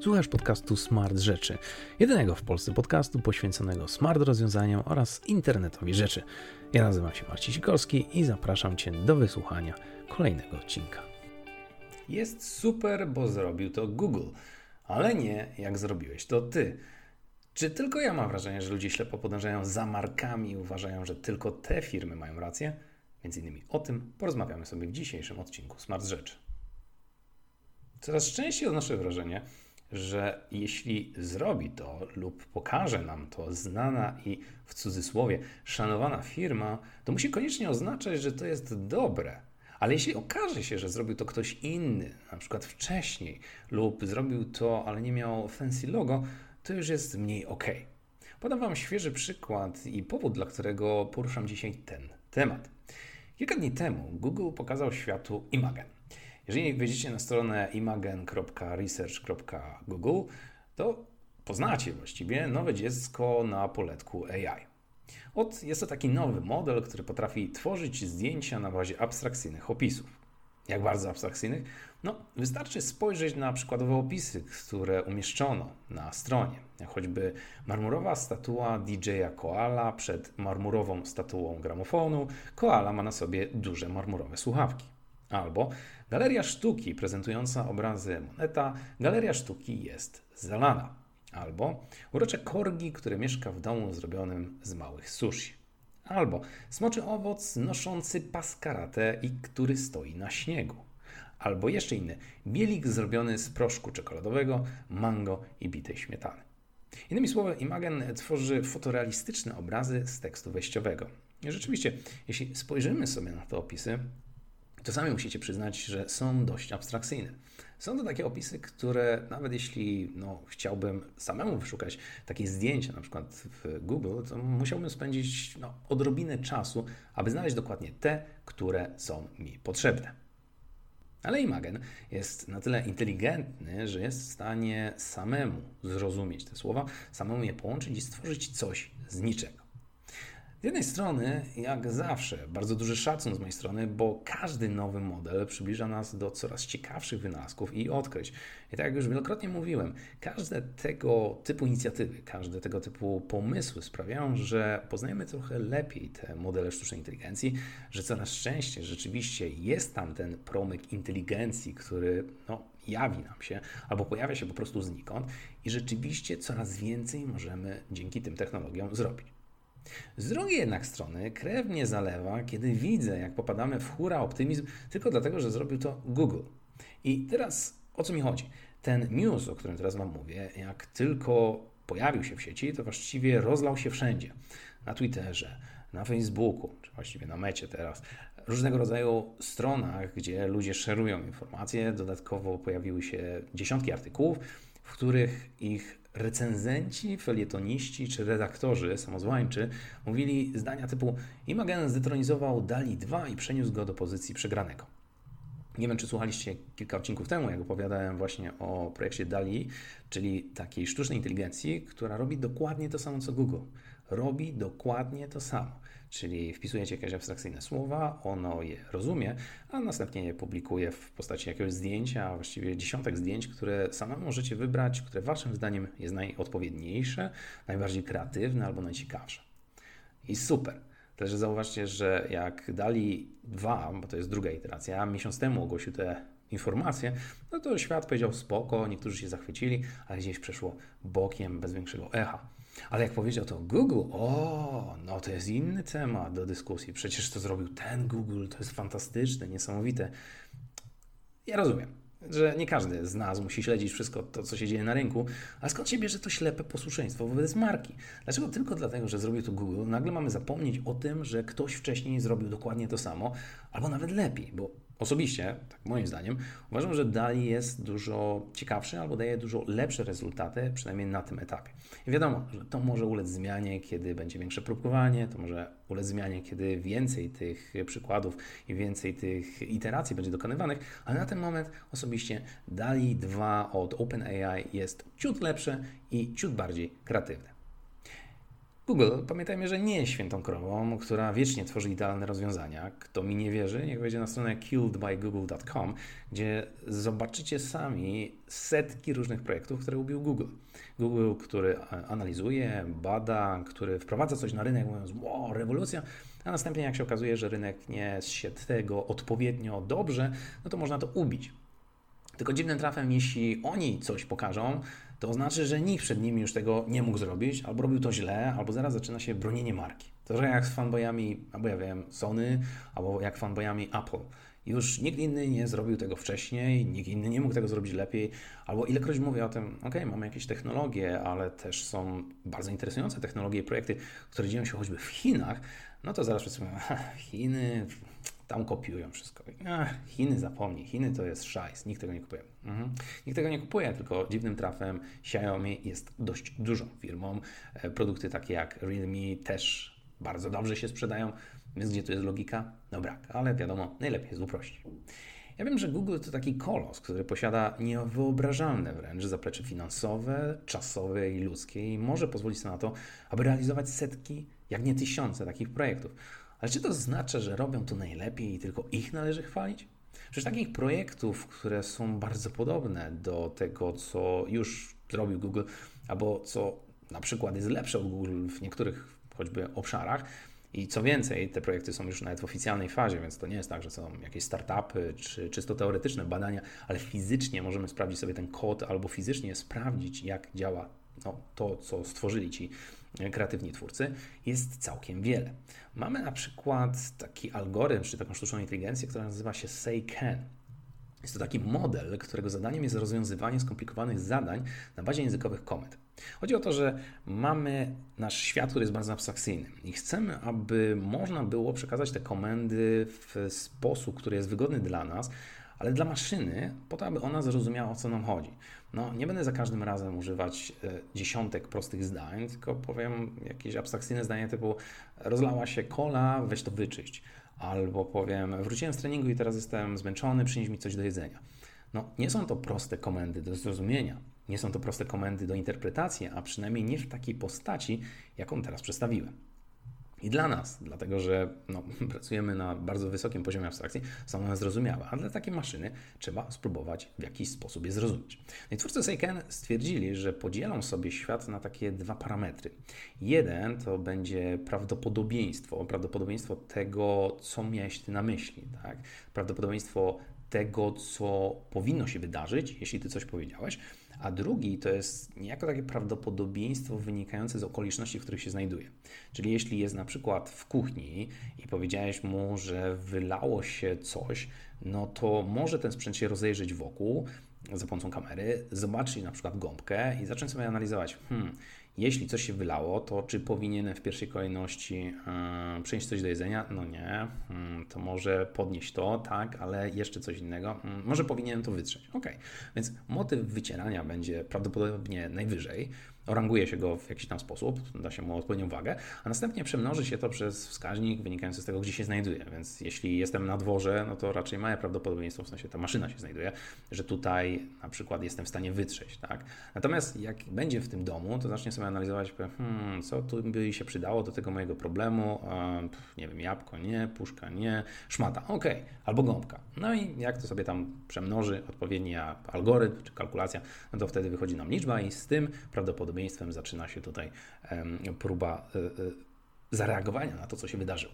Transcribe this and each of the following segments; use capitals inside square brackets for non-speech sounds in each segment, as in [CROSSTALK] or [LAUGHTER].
Słuchasz podcastu Smart Rzeczy, jedynego w Polsce podcastu poświęconego smart rozwiązaniom oraz internetowi rzeczy. Ja nazywam się Marcin Sikorski i zapraszam Cię do wysłuchania kolejnego odcinka. Jest super, bo zrobił to Google, ale nie jak zrobiłeś to Ty. Czy tylko ja mam wrażenie, że ludzie ślepo podążają za markami i uważają, że tylko te firmy mają rację? Między innymi o tym porozmawiamy sobie w dzisiejszym odcinku Smart Rzeczy. Coraz częściej odnoszę wrażenie, że jeśli zrobi to lub pokaże nam to znana i w cudzysłowie szanowana firma, to musi koniecznie oznaczać, że to jest dobre. Ale jeśli okaże się, że zrobił to ktoś inny, na przykład wcześniej, lub zrobił to, ale nie miał fancy logo, to już jest mniej ok. Podam Wam świeży przykład i powód, dla którego poruszam dzisiaj ten temat. Kilka dni temu Google pokazał światu Imagen. Jeżeli wejdziecie na stronę imagen.research.google, to poznacie właściwie nowe dziecko na poletku AI. Od jest to taki nowy model, który potrafi tworzyć zdjęcia na bazie abstrakcyjnych opisów. Jak bardzo abstrakcyjnych? No, wystarczy spojrzeć na przykładowe opisy, które umieszczono na stronie. Jak choćby marmurowa statua DJ-a Koala przed marmurową statuą gramofonu. Koala ma na sobie duże marmurowe słuchawki. Albo galeria sztuki prezentująca obrazy Moneta, galeria sztuki jest zalana. Albo urocze korgi, które mieszka w domu zrobionym z małych sushi. Albo smoczy owoc noszący pas karate i który stoi na śniegu. Albo jeszcze inny, bielik zrobiony z proszku czekoladowego, mango i bitej śmietany. Innymi słowy, Imagen tworzy fotorealistyczne obrazy z tekstu wejściowego. Rzeczywiście, jeśli spojrzymy sobie na te opisy, to sami musicie przyznać, że są dość abstrakcyjne. Są to takie opisy, które nawet jeśli no, chciałbym samemu wyszukać takie zdjęcia, na przykład w Google, to musiałbym spędzić no, odrobinę czasu, aby znaleźć dokładnie te, które są mi potrzebne. Ale Imagen jest na tyle inteligentny, że jest w stanie samemu zrozumieć te słowa, samemu je połączyć i stworzyć coś z niczego. Z jednej strony, jak zawsze, bardzo duży szacun z mojej strony, bo każdy nowy model przybliża nas do coraz ciekawszych wynalazków i odkryć. I tak jak już wielokrotnie mówiłem, każde tego typu inicjatywy, każde tego typu pomysły sprawiają, że poznajemy trochę lepiej te modele sztucznej inteligencji, że coraz częściej rzeczywiście jest tam ten promyk inteligencji, który no, jawi nam się albo pojawia się po prostu znikąd i rzeczywiście coraz więcej możemy dzięki tym technologiom zrobić. Z drugiej jednak strony krew mnie zalewa, kiedy widzę, jak popadamy w hura optymizm tylko dlatego, że zrobił to Google. I teraz o co mi chodzi? Ten news, o którym teraz Wam mówię, jak tylko pojawił się w sieci, to właściwie rozlał się wszędzie. Na Twitterze, na Facebooku, czy właściwie na mecie teraz, różnego rodzaju stronach, gdzie ludzie szerują informacje. Dodatkowo pojawiły się dziesiątki artykułów, w których ich recenzenci, felietoniści czy redaktorzy samozwańczy mówili zdania typu Imogen zdetronizował Dali 2 i przeniósł go do pozycji przegranego. Nie wiem, czy słuchaliście kilka odcinków temu, jak opowiadałem właśnie o projekcie DALI, czyli takiej sztucznej inteligencji, która robi dokładnie to samo co Google. Robi dokładnie to samo. Czyli wpisujecie jakieś abstrakcyjne słowa, ono je rozumie, a następnie je publikuje w postaci jakiegoś zdjęcia, właściwie dziesiątek zdjęć, które samemu możecie wybrać, które waszym zdaniem jest najodpowiedniejsze, najbardziej kreatywne albo najciekawsze. I super. Też zauważcie, że jak dali dwa, bo to jest druga iteracja, miesiąc temu ogłosił te informacje, no to świat powiedział spoko, niektórzy się zachwycili, ale gdzieś przeszło bokiem bez większego echa. Ale jak powiedział to Google, o, no to jest inny temat do dyskusji. Przecież to zrobił ten Google, to jest fantastyczne, niesamowite. Ja rozumiem, że nie każdy z nas musi śledzić wszystko to, co się dzieje na rynku, ale skąd się bierze to ślepe posłuszeństwo wobec marki? Dlaczego tylko dlatego, że zrobił to Google, nagle mamy zapomnieć o tym, że ktoś wcześniej zrobił dokładnie to samo, albo nawet lepiej, bo Osobiście, tak moim zdaniem, uważam, że DALI jest dużo ciekawszy albo daje dużo lepsze rezultaty, przynajmniej na tym etapie. I wiadomo, że to może ulec zmianie, kiedy będzie większe próbkowanie, to może ulec zmianie, kiedy więcej tych przykładów i więcej tych iteracji będzie dokonywanych, ale na ten moment osobiście DALI 2 od OpenAI jest ciut lepsze i ciut bardziej kreatywne. Google, pamiętajmy, że nie jest świętą krową, która wiecznie tworzy idealne rozwiązania. Kto mi nie wierzy, niech wejdzie na stronę killedbygoogle.com, gdzie zobaczycie sami setki różnych projektów, które ubił Google. Google, który analizuje, bada, który wprowadza coś na rynek, mówiąc, wow, rewolucja, a następnie jak się okazuje, że rynek nie się tego odpowiednio dobrze, no to można to ubić. Tylko dziwnym trafem, jeśli oni coś pokażą, to znaczy, że nikt przed nimi już tego nie mógł zrobić, albo robił to źle, albo zaraz zaczyna się bronienie marki. To, że jak z fanboyami, albo ja wiem, Sony, albo jak fanboyami Apple. Już nikt inny nie zrobił tego wcześniej, nikt inny nie mógł tego zrobić lepiej, albo ilekroć mówię o tym, ok, mamy jakieś technologie, ale też są bardzo interesujące technologie i projekty, które dzieją się choćby w Chinach, no to zaraz mówią, Chiny, tam kopiują wszystko. Ach, Chiny zapomnij, Chiny to jest szajs, nikt tego nie kupuje. Mhm. Nikt tego nie kupuje, tylko dziwnym trafem Xiaomi jest dość dużą firmą. E, produkty takie jak Realme też bardzo dobrze się sprzedają, więc gdzie tu jest logika? No brak, ale wiadomo, najlepiej jest uprościć. Ja wiem, że Google to taki kolos, który posiada niewyobrażalne wręcz zaplecze finansowe, czasowe i ludzkie i może pozwolić sobie na to, aby realizować setki, jak nie tysiące takich projektów. Ale czy to znaczy, że robią to najlepiej i tylko ich należy chwalić? Przecież takich projektów, które są bardzo podobne do tego, co już zrobił Google, albo co na przykład jest lepsze od Google w niektórych choćby obszarach, i co więcej, te projekty są już nawet w oficjalnej fazie, więc to nie jest tak, że są jakieś startupy czy czysto teoretyczne badania, ale fizycznie możemy sprawdzić sobie ten kod albo fizycznie sprawdzić, jak działa no, to, co stworzyli ci kreatywni twórcy, jest całkiem wiele. Mamy na przykład taki algorytm, czy taką sztuczną inteligencję, która nazywa się SayCan. Jest to taki model, którego zadaniem jest rozwiązywanie skomplikowanych zadań na bazie językowych komend. Chodzi o to, że mamy nasz świat, który jest bardzo abstrakcyjny i chcemy, aby można było przekazać te komendy w sposób, który jest wygodny dla nas, ale dla maszyny, po to, aby ona zrozumiała, o co nam chodzi. No, nie będę za każdym razem używać e, dziesiątek prostych zdań, tylko powiem jakieś abstrakcyjne zdanie typu rozlała się kola, weź to wyczyść. Albo powiem, wróciłem z treningu i teraz jestem zmęczony, przynieś mi coś do jedzenia. No, nie są to proste komendy do zrozumienia. Nie są to proste komendy do interpretacji, a przynajmniej nie w takiej postaci, jaką teraz przedstawiłem. I dla nas, dlatego że no, [LAUGHS] pracujemy na bardzo wysokim poziomie abstrakcji, są one zrozumiałe, a dla takiej maszyny trzeba spróbować w jakiś sposób je zrozumieć. No i twórcy Seiken stwierdzili, że podzielą sobie świat na takie dwa parametry. Jeden to będzie prawdopodobieństwo, prawdopodobieństwo tego, co miałeś ty na myśli, tak? prawdopodobieństwo tego, co powinno się wydarzyć, jeśli ty coś powiedziałeś, a drugi to jest niejako takie prawdopodobieństwo wynikające z okoliczności, w których się znajduje. Czyli jeśli jest na przykład w kuchni i powiedziałeś mu, że wylało się coś, no to może ten sprzęt się rozejrzeć wokół za pomocą kamery, zobaczyć na przykład gąbkę i zacząć sobie analizować, hmm, jeśli coś się wylało, to czy powinienem w pierwszej kolejności yy, przynieść coś do jedzenia? No nie. Yy, to może podnieść to, tak, ale jeszcze coś innego. Yy, może powinienem to wytrzeć. Ok, więc motyw wycierania będzie prawdopodobnie najwyżej ranguje się go w jakiś tam sposób, da się mu odpowiednią wagę, a następnie przemnoży się to przez wskaźnik wynikający z tego, gdzie się znajduje. Więc jeśli jestem na dworze, no to raczej małe prawdopodobieństwo, w sensie ta maszyna się znajduje, że tutaj na przykład jestem w stanie wytrzeć. Tak? Natomiast jak będzie w tym domu, to zacznie sobie analizować, hmm, co tu by się przydało do tego mojego problemu, nie wiem, jabłko nie, puszka nie, szmata, ok, albo gąbka. No i jak to sobie tam przemnoży odpowiedni algorytm czy kalkulacja, no to wtedy wychodzi nam liczba i z tym prawdopodobieństwem prawdopodobieństwem zaczyna się tutaj próba e, e, zareagowania na to, co się wydarzyło.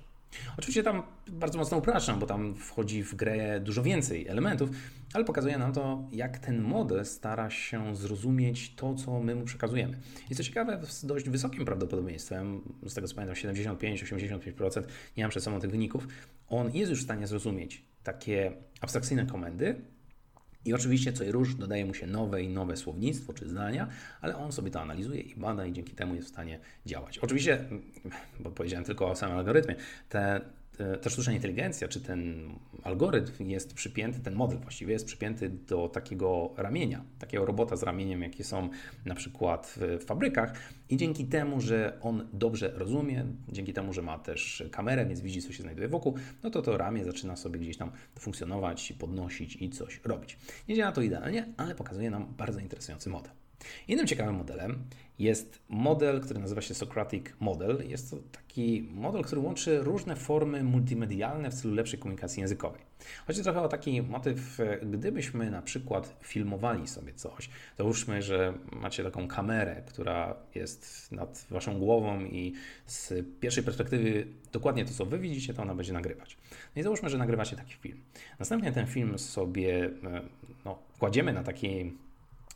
Oczywiście tam bardzo mocno upraszczam, bo tam wchodzi w grę dużo więcej elementów, ale pokazuje nam to, jak ten model stara się zrozumieć to, co my mu przekazujemy. I co ciekawe, z dość wysokim prawdopodobieństwem, z tego co pamiętam 75-85%, nie mam przed sobą tych wyników, on jest już w stanie zrozumieć takie abstrakcyjne komendy, i oczywiście co i róż dodaje mu się nowe i nowe słownictwo czy zdania, ale on sobie to analizuje i bada i dzięki temu jest w stanie działać. Oczywiście, bo powiedziałem tylko o samym algorytmie, te ta sztuczna inteligencja, czy ten algorytm jest przypięty, ten model właściwie jest przypięty do takiego ramienia, takiego robota z ramieniem, jakie są na przykład w fabrykach i dzięki temu, że on dobrze rozumie, dzięki temu, że ma też kamerę, więc widzi, co się znajduje wokół, no to to ramię zaczyna sobie gdzieś tam funkcjonować, podnosić i coś robić. Nie działa to idealnie, ale pokazuje nam bardzo interesujący model. Innym ciekawym modelem jest model, który nazywa się Socratic Model. Jest to taki model, który łączy różne formy multimedialne w celu lepszej komunikacji językowej. Chodzi trochę o taki motyw, gdybyśmy na przykład filmowali sobie coś, załóżmy, że macie taką kamerę, która jest nad waszą głową i z pierwszej perspektywy dokładnie to, co wy widzicie, to ona będzie nagrywać. No i załóżmy, że nagrywacie taki film. Następnie ten film sobie e, no, kładziemy na takiej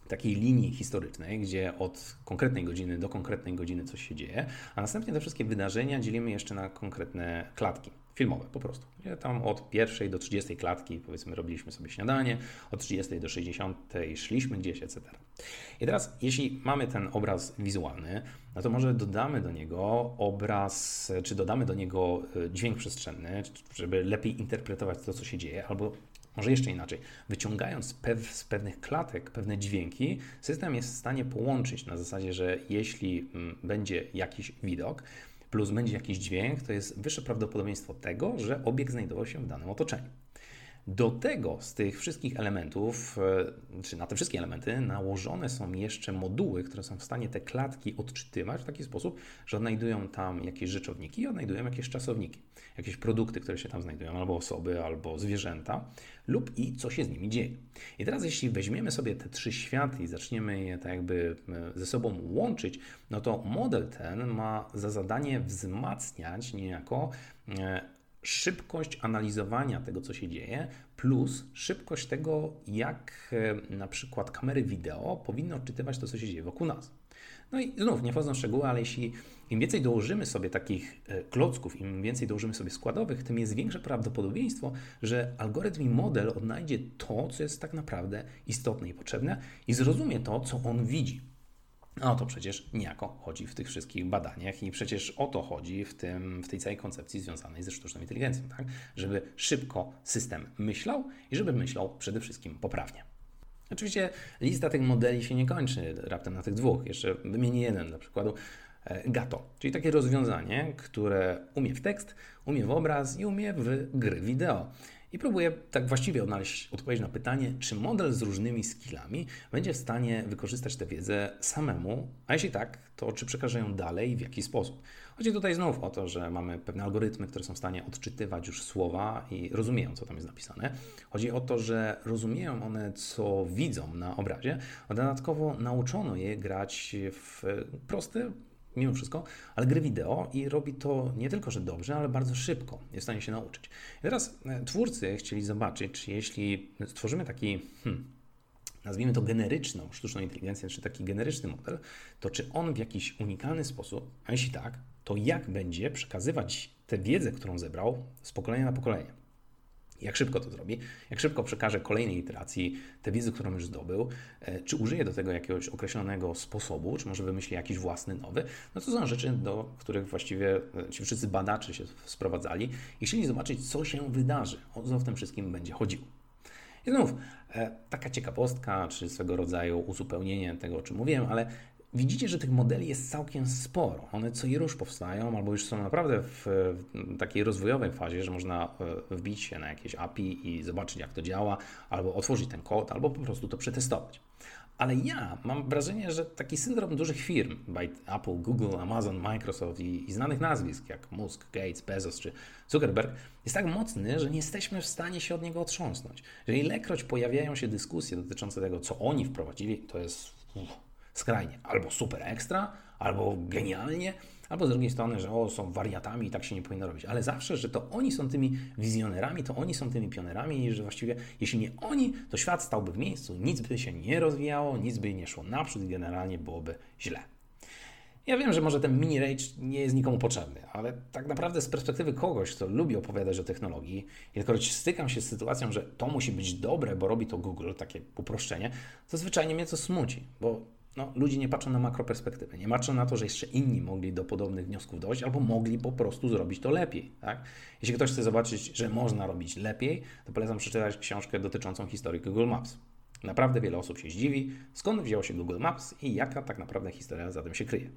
takiej linii historycznej, gdzie od konkretnej godziny do konkretnej godziny coś się dzieje, a następnie te wszystkie wydarzenia dzielimy jeszcze na konkretne klatki filmowe po prostu. Gdzie tam od pierwszej do 30 klatki, powiedzmy, robiliśmy sobie śniadanie, od 30 do 60 szliśmy gdzieś, etc. I teraz, jeśli mamy ten obraz wizualny, no to może dodamy do niego obraz, czy dodamy do niego e, dźwięk przestrzenny, żeby lepiej interpretować to, co się dzieje, albo może jeszcze inaczej, wyciągając pew, z pewnych klatek pewne dźwięki, system jest w stanie połączyć na zasadzie, że jeśli mm, będzie jakiś widok, plus będzie jakiś dźwięk, to jest wyższe prawdopodobieństwo tego, że obiekt znajdował się w danym otoczeniu. Do tego z tych wszystkich elementów, e, czy na te wszystkie elementy, nałożone są jeszcze moduły, które są w stanie te klatki odczytywać w taki sposób, że odnajdują tam jakieś rzeczowniki i odnajdują jakieś czasowniki, jakieś produkty, które się tam znajdują, albo osoby, albo zwierzęta, lub i co się z nimi dzieje. I teraz, jeśli weźmiemy sobie te trzy światy i zaczniemy je tak jakby e, ze sobą łączyć, no to model ten ma za zadanie wzmacniać niejako e, szybkość analizowania tego, co się dzieje, plus szybkość tego, jak e, na przykład kamery wideo powinny odczytywać to, co się dzieje wokół nas. No i znów, nie wchodzą w szczegóły, ale jeśli im więcej dołożymy sobie takich e, klocków, im więcej dołożymy sobie składowych, tym jest większe prawdopodobieństwo, że algorytm i model odnajdzie to, co jest tak naprawdę istotne i potrzebne i zrozumie to, co on widzi. A o to przecież niejako chodzi w tych wszystkich badaniach i przecież o to chodzi w, tym, w tej całej koncepcji związanej ze sztuczną inteligencją, tak? żeby szybko system myślał i żeby myślał przede wszystkim poprawnie. Oczywiście lista tych modeli się nie kończy raptem na tych dwóch. Jeszcze wymienię jeden dla przykładu. E, Gato, czyli takie rozwiązanie, które umie w tekst, umie w obraz i umie w gry wideo i próbuję tak właściwie odnaleźć odpowiedź na pytanie, czy model z różnymi skillami będzie w stanie wykorzystać tę wiedzę samemu, a jeśli tak, to czy przekaże ją dalej i w jaki sposób. Chodzi tutaj znów o to, że mamy pewne algorytmy, które są w stanie odczytywać już słowa i rozumieją, co tam jest napisane. Chodzi o to, że rozumieją one, co widzą na obrazie, a dodatkowo nauczono je grać w proste, mimo wszystko, ale gry wideo i robi to nie tylko, że dobrze, ale bardzo szybko. Jest w stanie się nauczyć. I teraz e, twórcy chcieli zobaczyć, czy jeśli stworzymy taki, hmm, nazwijmy to generyczną sztuczną inteligencję, czy taki generyczny model, to czy on w jakiś unikalny sposób, a jeśli tak, to jak będzie przekazywać tę wiedzę, którą zebrał z pokolenia na pokolenie. Jak szybko to zrobi, jak szybko przekaże kolejnej iteracji tę wiedzę, którą już zdobył, e, czy użyje do tego jakiegoś określonego sposobu, czy może wymyśli jakiś własny nowy, no to są rzeczy, do których właściwie e, ci wszyscy badacze się sprowadzali i chcieli zobaczyć, co się wydarzy, o co w tym wszystkim będzie chodziło. I znów, e, taka ciekawostka, czy swego rodzaju uzupełnienie tego, o czym mówiłem, ale widzicie, że tych modeli jest całkiem sporo. One co i rusz powstają, albo już są naprawdę w takiej rozwojowej fazie, że można e, wbić się na jakieś API i zobaczyć, jak to działa, albo otworzyć ten kod, albo po prostu to przetestować. Ale ja mam wrażenie, że taki syndrom dużych firm, Apple, Google, Amazon, Microsoft i, i, znanych nazwisk jak Musk, Gates, Bezos czy Zuckerberg jest tak mocny, że nie jesteśmy w stanie się od niego otrząsnąć. Że ilekroć pojawiają się dyskusje dotyczące tego, co oni wprowadzili, to jest uff, skrajnie. Albo super ekstra, albo genialnie, albo z drugiej strony, że o, są wariatami i tak się nie powinno robić. Ale zawsze, że to oni są tymi wizjonerami, to oni są tymi pionerami i że właściwie jeśli nie oni, to świat stałby w miejscu, nic by się nie rozwijało, nic by nie szło naprzód i generalnie byłoby źle. Ja wiem, że może ten mini rage nie jest nikomu potrzebny, ale tak naprawdę z perspektywy kogoś, kto lubi opowiadać o technologii, ilekroć stykam się z sytuacją, że to musi być dobre, bo robi to Google, takie uproszczenie, to zwyczajnie mnie to smuci, bo no, ludzie nie patrzą na makroperspektywę, nie patrzą na to, że jeszcze inni mogli do podobnych wniosków dojść, albo mogli po prostu zrobić to lepiej. Tak? Jeśli ktoś chce zobaczyć, że można robić lepiej, to polecam przeczytać książkę dotyczącą historii Google Maps. Naprawdę wiele osób się zdziwi, skąd wzięło się Google Maps i jaka tak naprawdę historia za tym się kryje.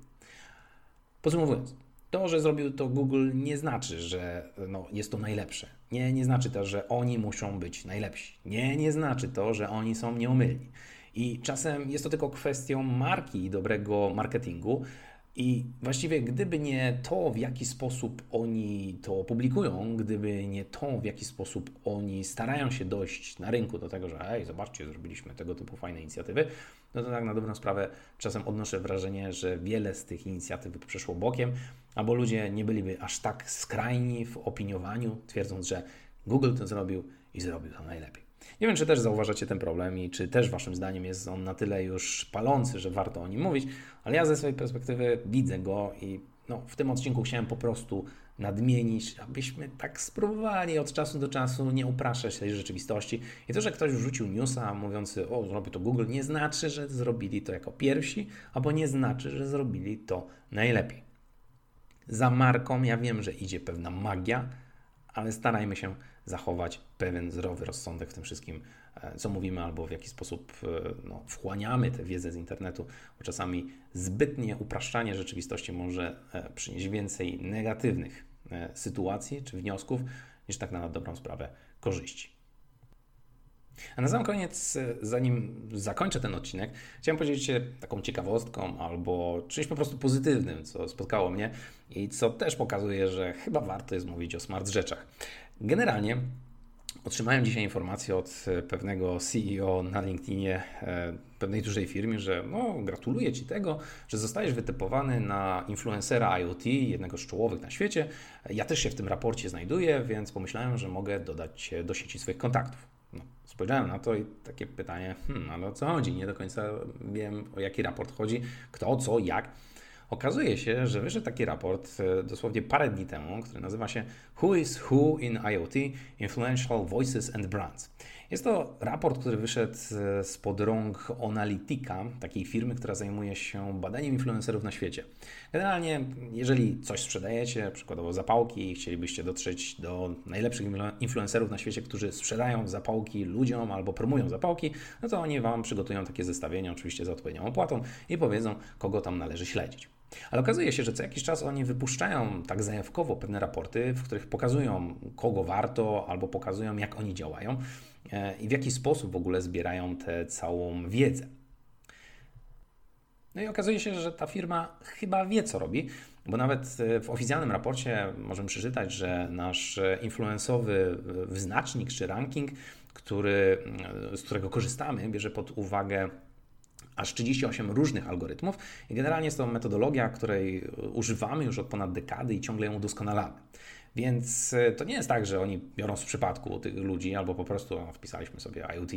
Podsumowując, to, że zrobił to Google, nie znaczy, że no, jest to najlepsze. Nie, nie znaczy to, że oni muszą być najlepsi. Nie, nie znaczy to, że oni są nieomylni. I czasem jest to tylko kwestią marki i dobrego marketingu, i właściwie gdyby nie to, w jaki sposób oni to publikują, gdyby nie to, w jaki sposób oni starają się dojść na rynku do tego, że hej, zobaczcie, zrobiliśmy tego typu fajne inicjatywy, no to tak na dobrą sprawę czasem odnoszę wrażenie, że wiele z tych inicjatyw przeszło bokiem, albo ludzie nie byliby aż tak skrajni w opiniowaniu, twierdząc, że Google to zrobił i zrobił to najlepiej. Nie wiem, czy też zauważacie ten problem i czy też Waszym zdaniem jest on na tyle już palący, że warto o nim mówić, ale ja ze swojej perspektywy widzę go i no, w tym odcinku chciałem po prostu nadmienić, abyśmy tak spróbowali od czasu do czasu nie upraszczać tej rzeczywistości. I to, że ktoś wrzucił newsa mówiący, o, zrobi to Google, nie znaczy, że zrobili to jako pierwsi, albo nie znaczy, że zrobili to najlepiej. Za marką ja wiem, że idzie pewna magia, ale starajmy się zachować pewien zdrowy rozsądek w tym wszystkim, e, co mówimy, albo w jaki sposób e, no, wchłaniamy tę wiedzę z internetu, bo czasami zbytnie upraszczanie rzeczywistości może e, przynieść więcej negatywnych sytuacji czy wniosków, niż tak na dobrą sprawę korzyści. A na sam koniec, zanim zakończę ten odcinek, chciałem podzielić się taką ciekawostką albo czymś po prostu pozytywnym, co spotkało mnie i co też pokazuje, że chyba warto jest mówić o smart rzeczach. Generalnie otrzymałem dzisiaj informację od pewnego CEO na LinkedInie e, pewnej dużej firmy, że no, gratuluję Ci tego, że zostajesz wytypowany na influencera IoT, jednego z czołowych na świecie. Ja też się w tym raporcie znajduję, więc pomyślałem, że mogę dodać Cię do sieci swoich kontaktów. No, spojrzałem na to i takie pytanie, hmm, ale o co chodzi? Nie do końca wiem, o jaki raport chodzi, kto, co, jak. Okazuje się, że wyszedł taki raport e, dosłownie parę dni temu, który nazywa się Who is Who in IoT Influential Voices and Brands. Jest to raport, który wyszedł e, spod rąk Onalytica, takiej firmy, która zajmuje się badaniem influencerów na świecie. Generalnie, jeżeli coś sprzedajecie, przykładowo zapałki i chcielibyście dotrzeć do najlepszych influencerów na świecie, którzy sprzedają zapałki ludziom albo promują zapałki, no to oni Wam przygotują takie zestawienie, oczywiście za odpowiednią opłatą i powiedzą, kogo tam należy śledzić. Ale okazuje się, że co jakiś czas oni wypuszczają tak zajawkowo pewne raporty, w których pokazują, kogo warto, albo pokazują, jak oni działają e, i w jaki sposób w ogóle zbierają tę całą wiedzę. No i okazuje się, że ta firma chyba wie, co robi, bo nawet e, w oficjalnym raporcie możemy przeczytać, że nasz influencowy wyznacznik czy ranking, który, z którego korzystamy, bierze pod uwagę aż 38 różnych algorytmów i generalnie jest to metodologia, której używamy już od ponad dekady i ciągle ją udoskonalamy. Więc e, to nie jest tak, że oni biorą z przypadku tych ludzi, albo po prostu wpisaliśmy sobie IoT,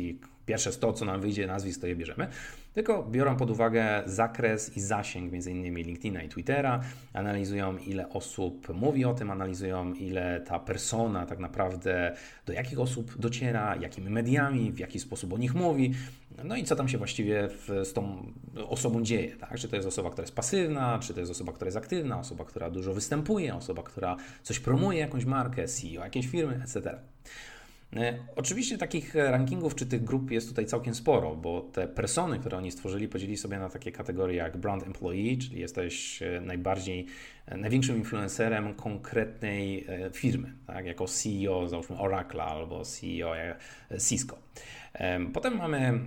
pierwsze 100, co nam wyjdzie, nazwisk, to je bierzemy, tylko biorą pod uwagę zakres i zasięg między innymi LinkedIna i Twittera, analizują ile osób mówi o tym, analizują ile ta persona tak naprawdę do jakich osób dociera, jakimi mediami, w jaki sposób o nich mówi, no i co tam się właściwie w, z tą osobą dzieje, tak? Czy to jest osoba, która jest pasywna, czy to jest osoba, która jest aktywna, osoba, która dużo występuje, osoba, która coś promuje, jakąś markę, CEO jakiejś firmy, etc. E, oczywiście takich rankingów czy tych grup jest tutaj całkiem sporo, bo te persony, które oni stworzyli, podzielili sobie na takie kategorie jak brand employee, czyli jesteś e, najbardziej, e, największym influencerem konkretnej firmy, tak? jako CEO załóżmy Oracle albo CEO Cisco. Potem mamy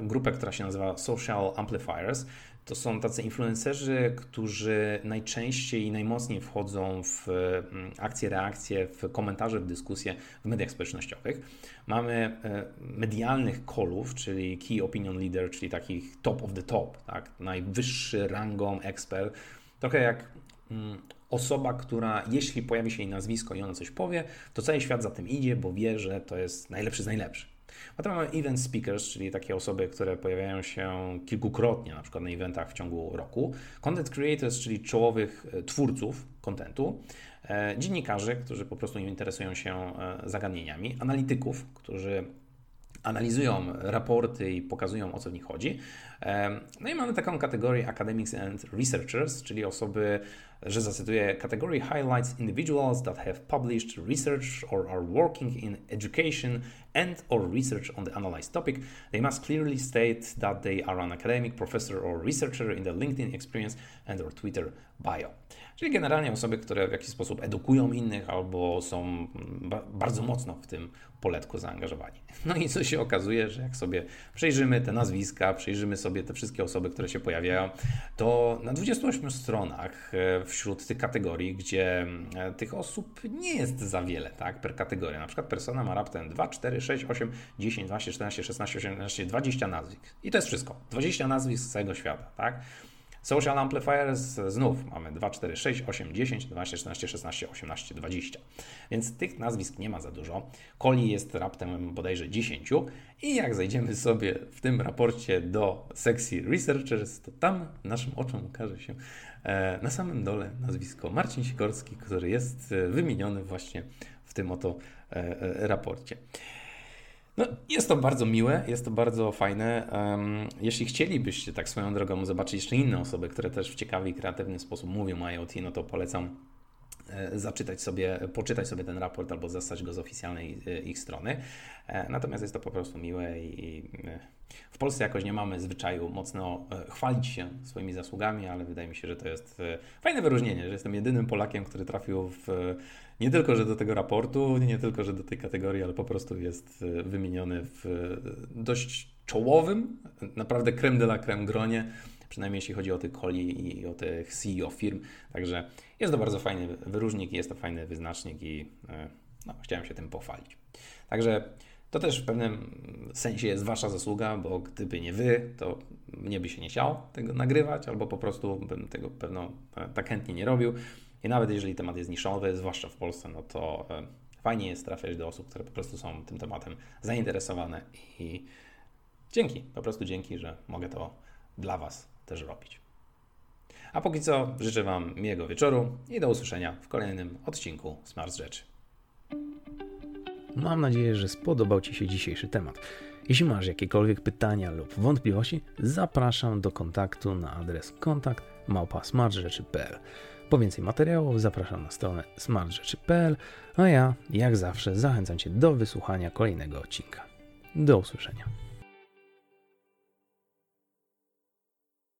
grupę, która się nazywa Social Amplifiers, to są tacy influencerzy, którzy najczęściej i najmocniej wchodzą w mm, akcje, reakcje, w komentarze, w dyskusje w mediach społecznościowych. Mamy e, medialnych kolów, czyli Key Opinion Leader, czyli takich top of the top, tak? najwyższy rangą ekspert. Trochę jak mm, osoba, która jeśli pojawi się jej nazwisko i ona coś powie, to cały świat za tym idzie, bo wie, że to jest najlepszy z najlepszych. Potem mamy event speakers, czyli takie osoby, które pojawiają się kilkukrotnie, na przykład na eventach w ciągu roku. Content creators, czyli czołowych e, twórców kontentu. E, dziennikarzy, którzy po prostu interesują się e, zagadnieniami. Analityków, którzy analizują raporty i pokazują o co w nich chodzi. No i mamy taką kategorię Academics and Researchers, czyli osoby, że zacytuję, category highlights individuals that have published research or are working in education and or research on the analyzed topic. They must clearly state that they are an academic, professor or researcher in the LinkedIn experience and or Twitter bio. Czyli generalnie osoby, które w jakiś sposób edukują innych albo są bardzo mocno w tym poletku zaangażowani. No i coś się okazuje, że jak sobie przejrzymy te nazwiska, przejrzymy sobie te wszystkie osoby, które się pojawiają, to na 28 stronach e, wśród tych kategorii, gdzie e, tych osób nie jest za wiele, tak, per kategoria. Na przykład persona ma raptem 2, 4, 6, 8, 10, 12, 14, 16, 18, 20 nazwisk. I to jest wszystko. 20 nazwisk z całego świata, tak? Social Amplifiers znów mamy 2, 4, 6, 8, 10, 12, 14, 16, 18, 20. Więc tych nazwisk nie ma za dużo. Koli jest raptem bodajże 10. I jak zajdziemy sobie w tym raporcie do sekcji Researchers, to tam naszym oczom ukaże się e, na samym dole nazwisko Marcin Sikorski, który jest e, wymieniony właśnie w tym oto e, raporcie. No, jest to bardzo miłe, jest to bardzo fajne. Um, jeśli chcielibyście tak swoją drogą zobaczyć jeszcze inne osoby, które też w ciekawy i kreatywny sposób mówią o IoT, no to polecam zaczytać sobie, poczytać sobie ten raport albo zastać go z oficjalnej e, ich strony. E, natomiast jest to po prostu miłe i w Polsce jakoś nie mamy zwyczaju mocno chwalić się swoimi zasługami, ale wydaje mi się, że to jest fajne wyróżnienie, że jestem jedynym Polakiem, który trafił w nie tylko, że do tego raportu, nie tylko, że do tej kategorii, ale po prostu jest e, wymieniony w e, dość czołowym, naprawdę creme de la creme gronie, przynajmniej jeśli chodzi o tych coli i o tych CEO firm. Także jest to bardzo fajny wyróżnik, jest to fajny wyznacznik i e, no, chciałem się tym pochwalić. Także to też w pewnym sensie jest Wasza zasługa, bo gdyby nie Wy, to mnie by się nie chciało tego nagrywać, albo po prostu bym tego pewno tak chętnie nie robił. I nawet jeżeli temat jest niszowy, zwłaszcza w Polsce, no to e, fajnie jest trafiać do osób, które po prostu są tym tematem zainteresowane i dzięki, po prostu dzięki, że mogę to dla Was też robić. A póki co życzę Wam miłego wieczoru i do usłyszenia w kolejnym odcinku Smart Rzeczy. Mam nadzieję, że spodobał Ci się dzisiejszy temat. Jeśli masz jakiekolwiek pytania lub wątpliwości, zapraszam do kontaktu na adres kontakt małpa.smartrzeczy.pl. Po więcej materiałów zapraszam na stronę smartrzeczy.pl, a ja, jak zawsze, zachęcam Cię do wysłuchania kolejnego odcinka. Do usłyszenia.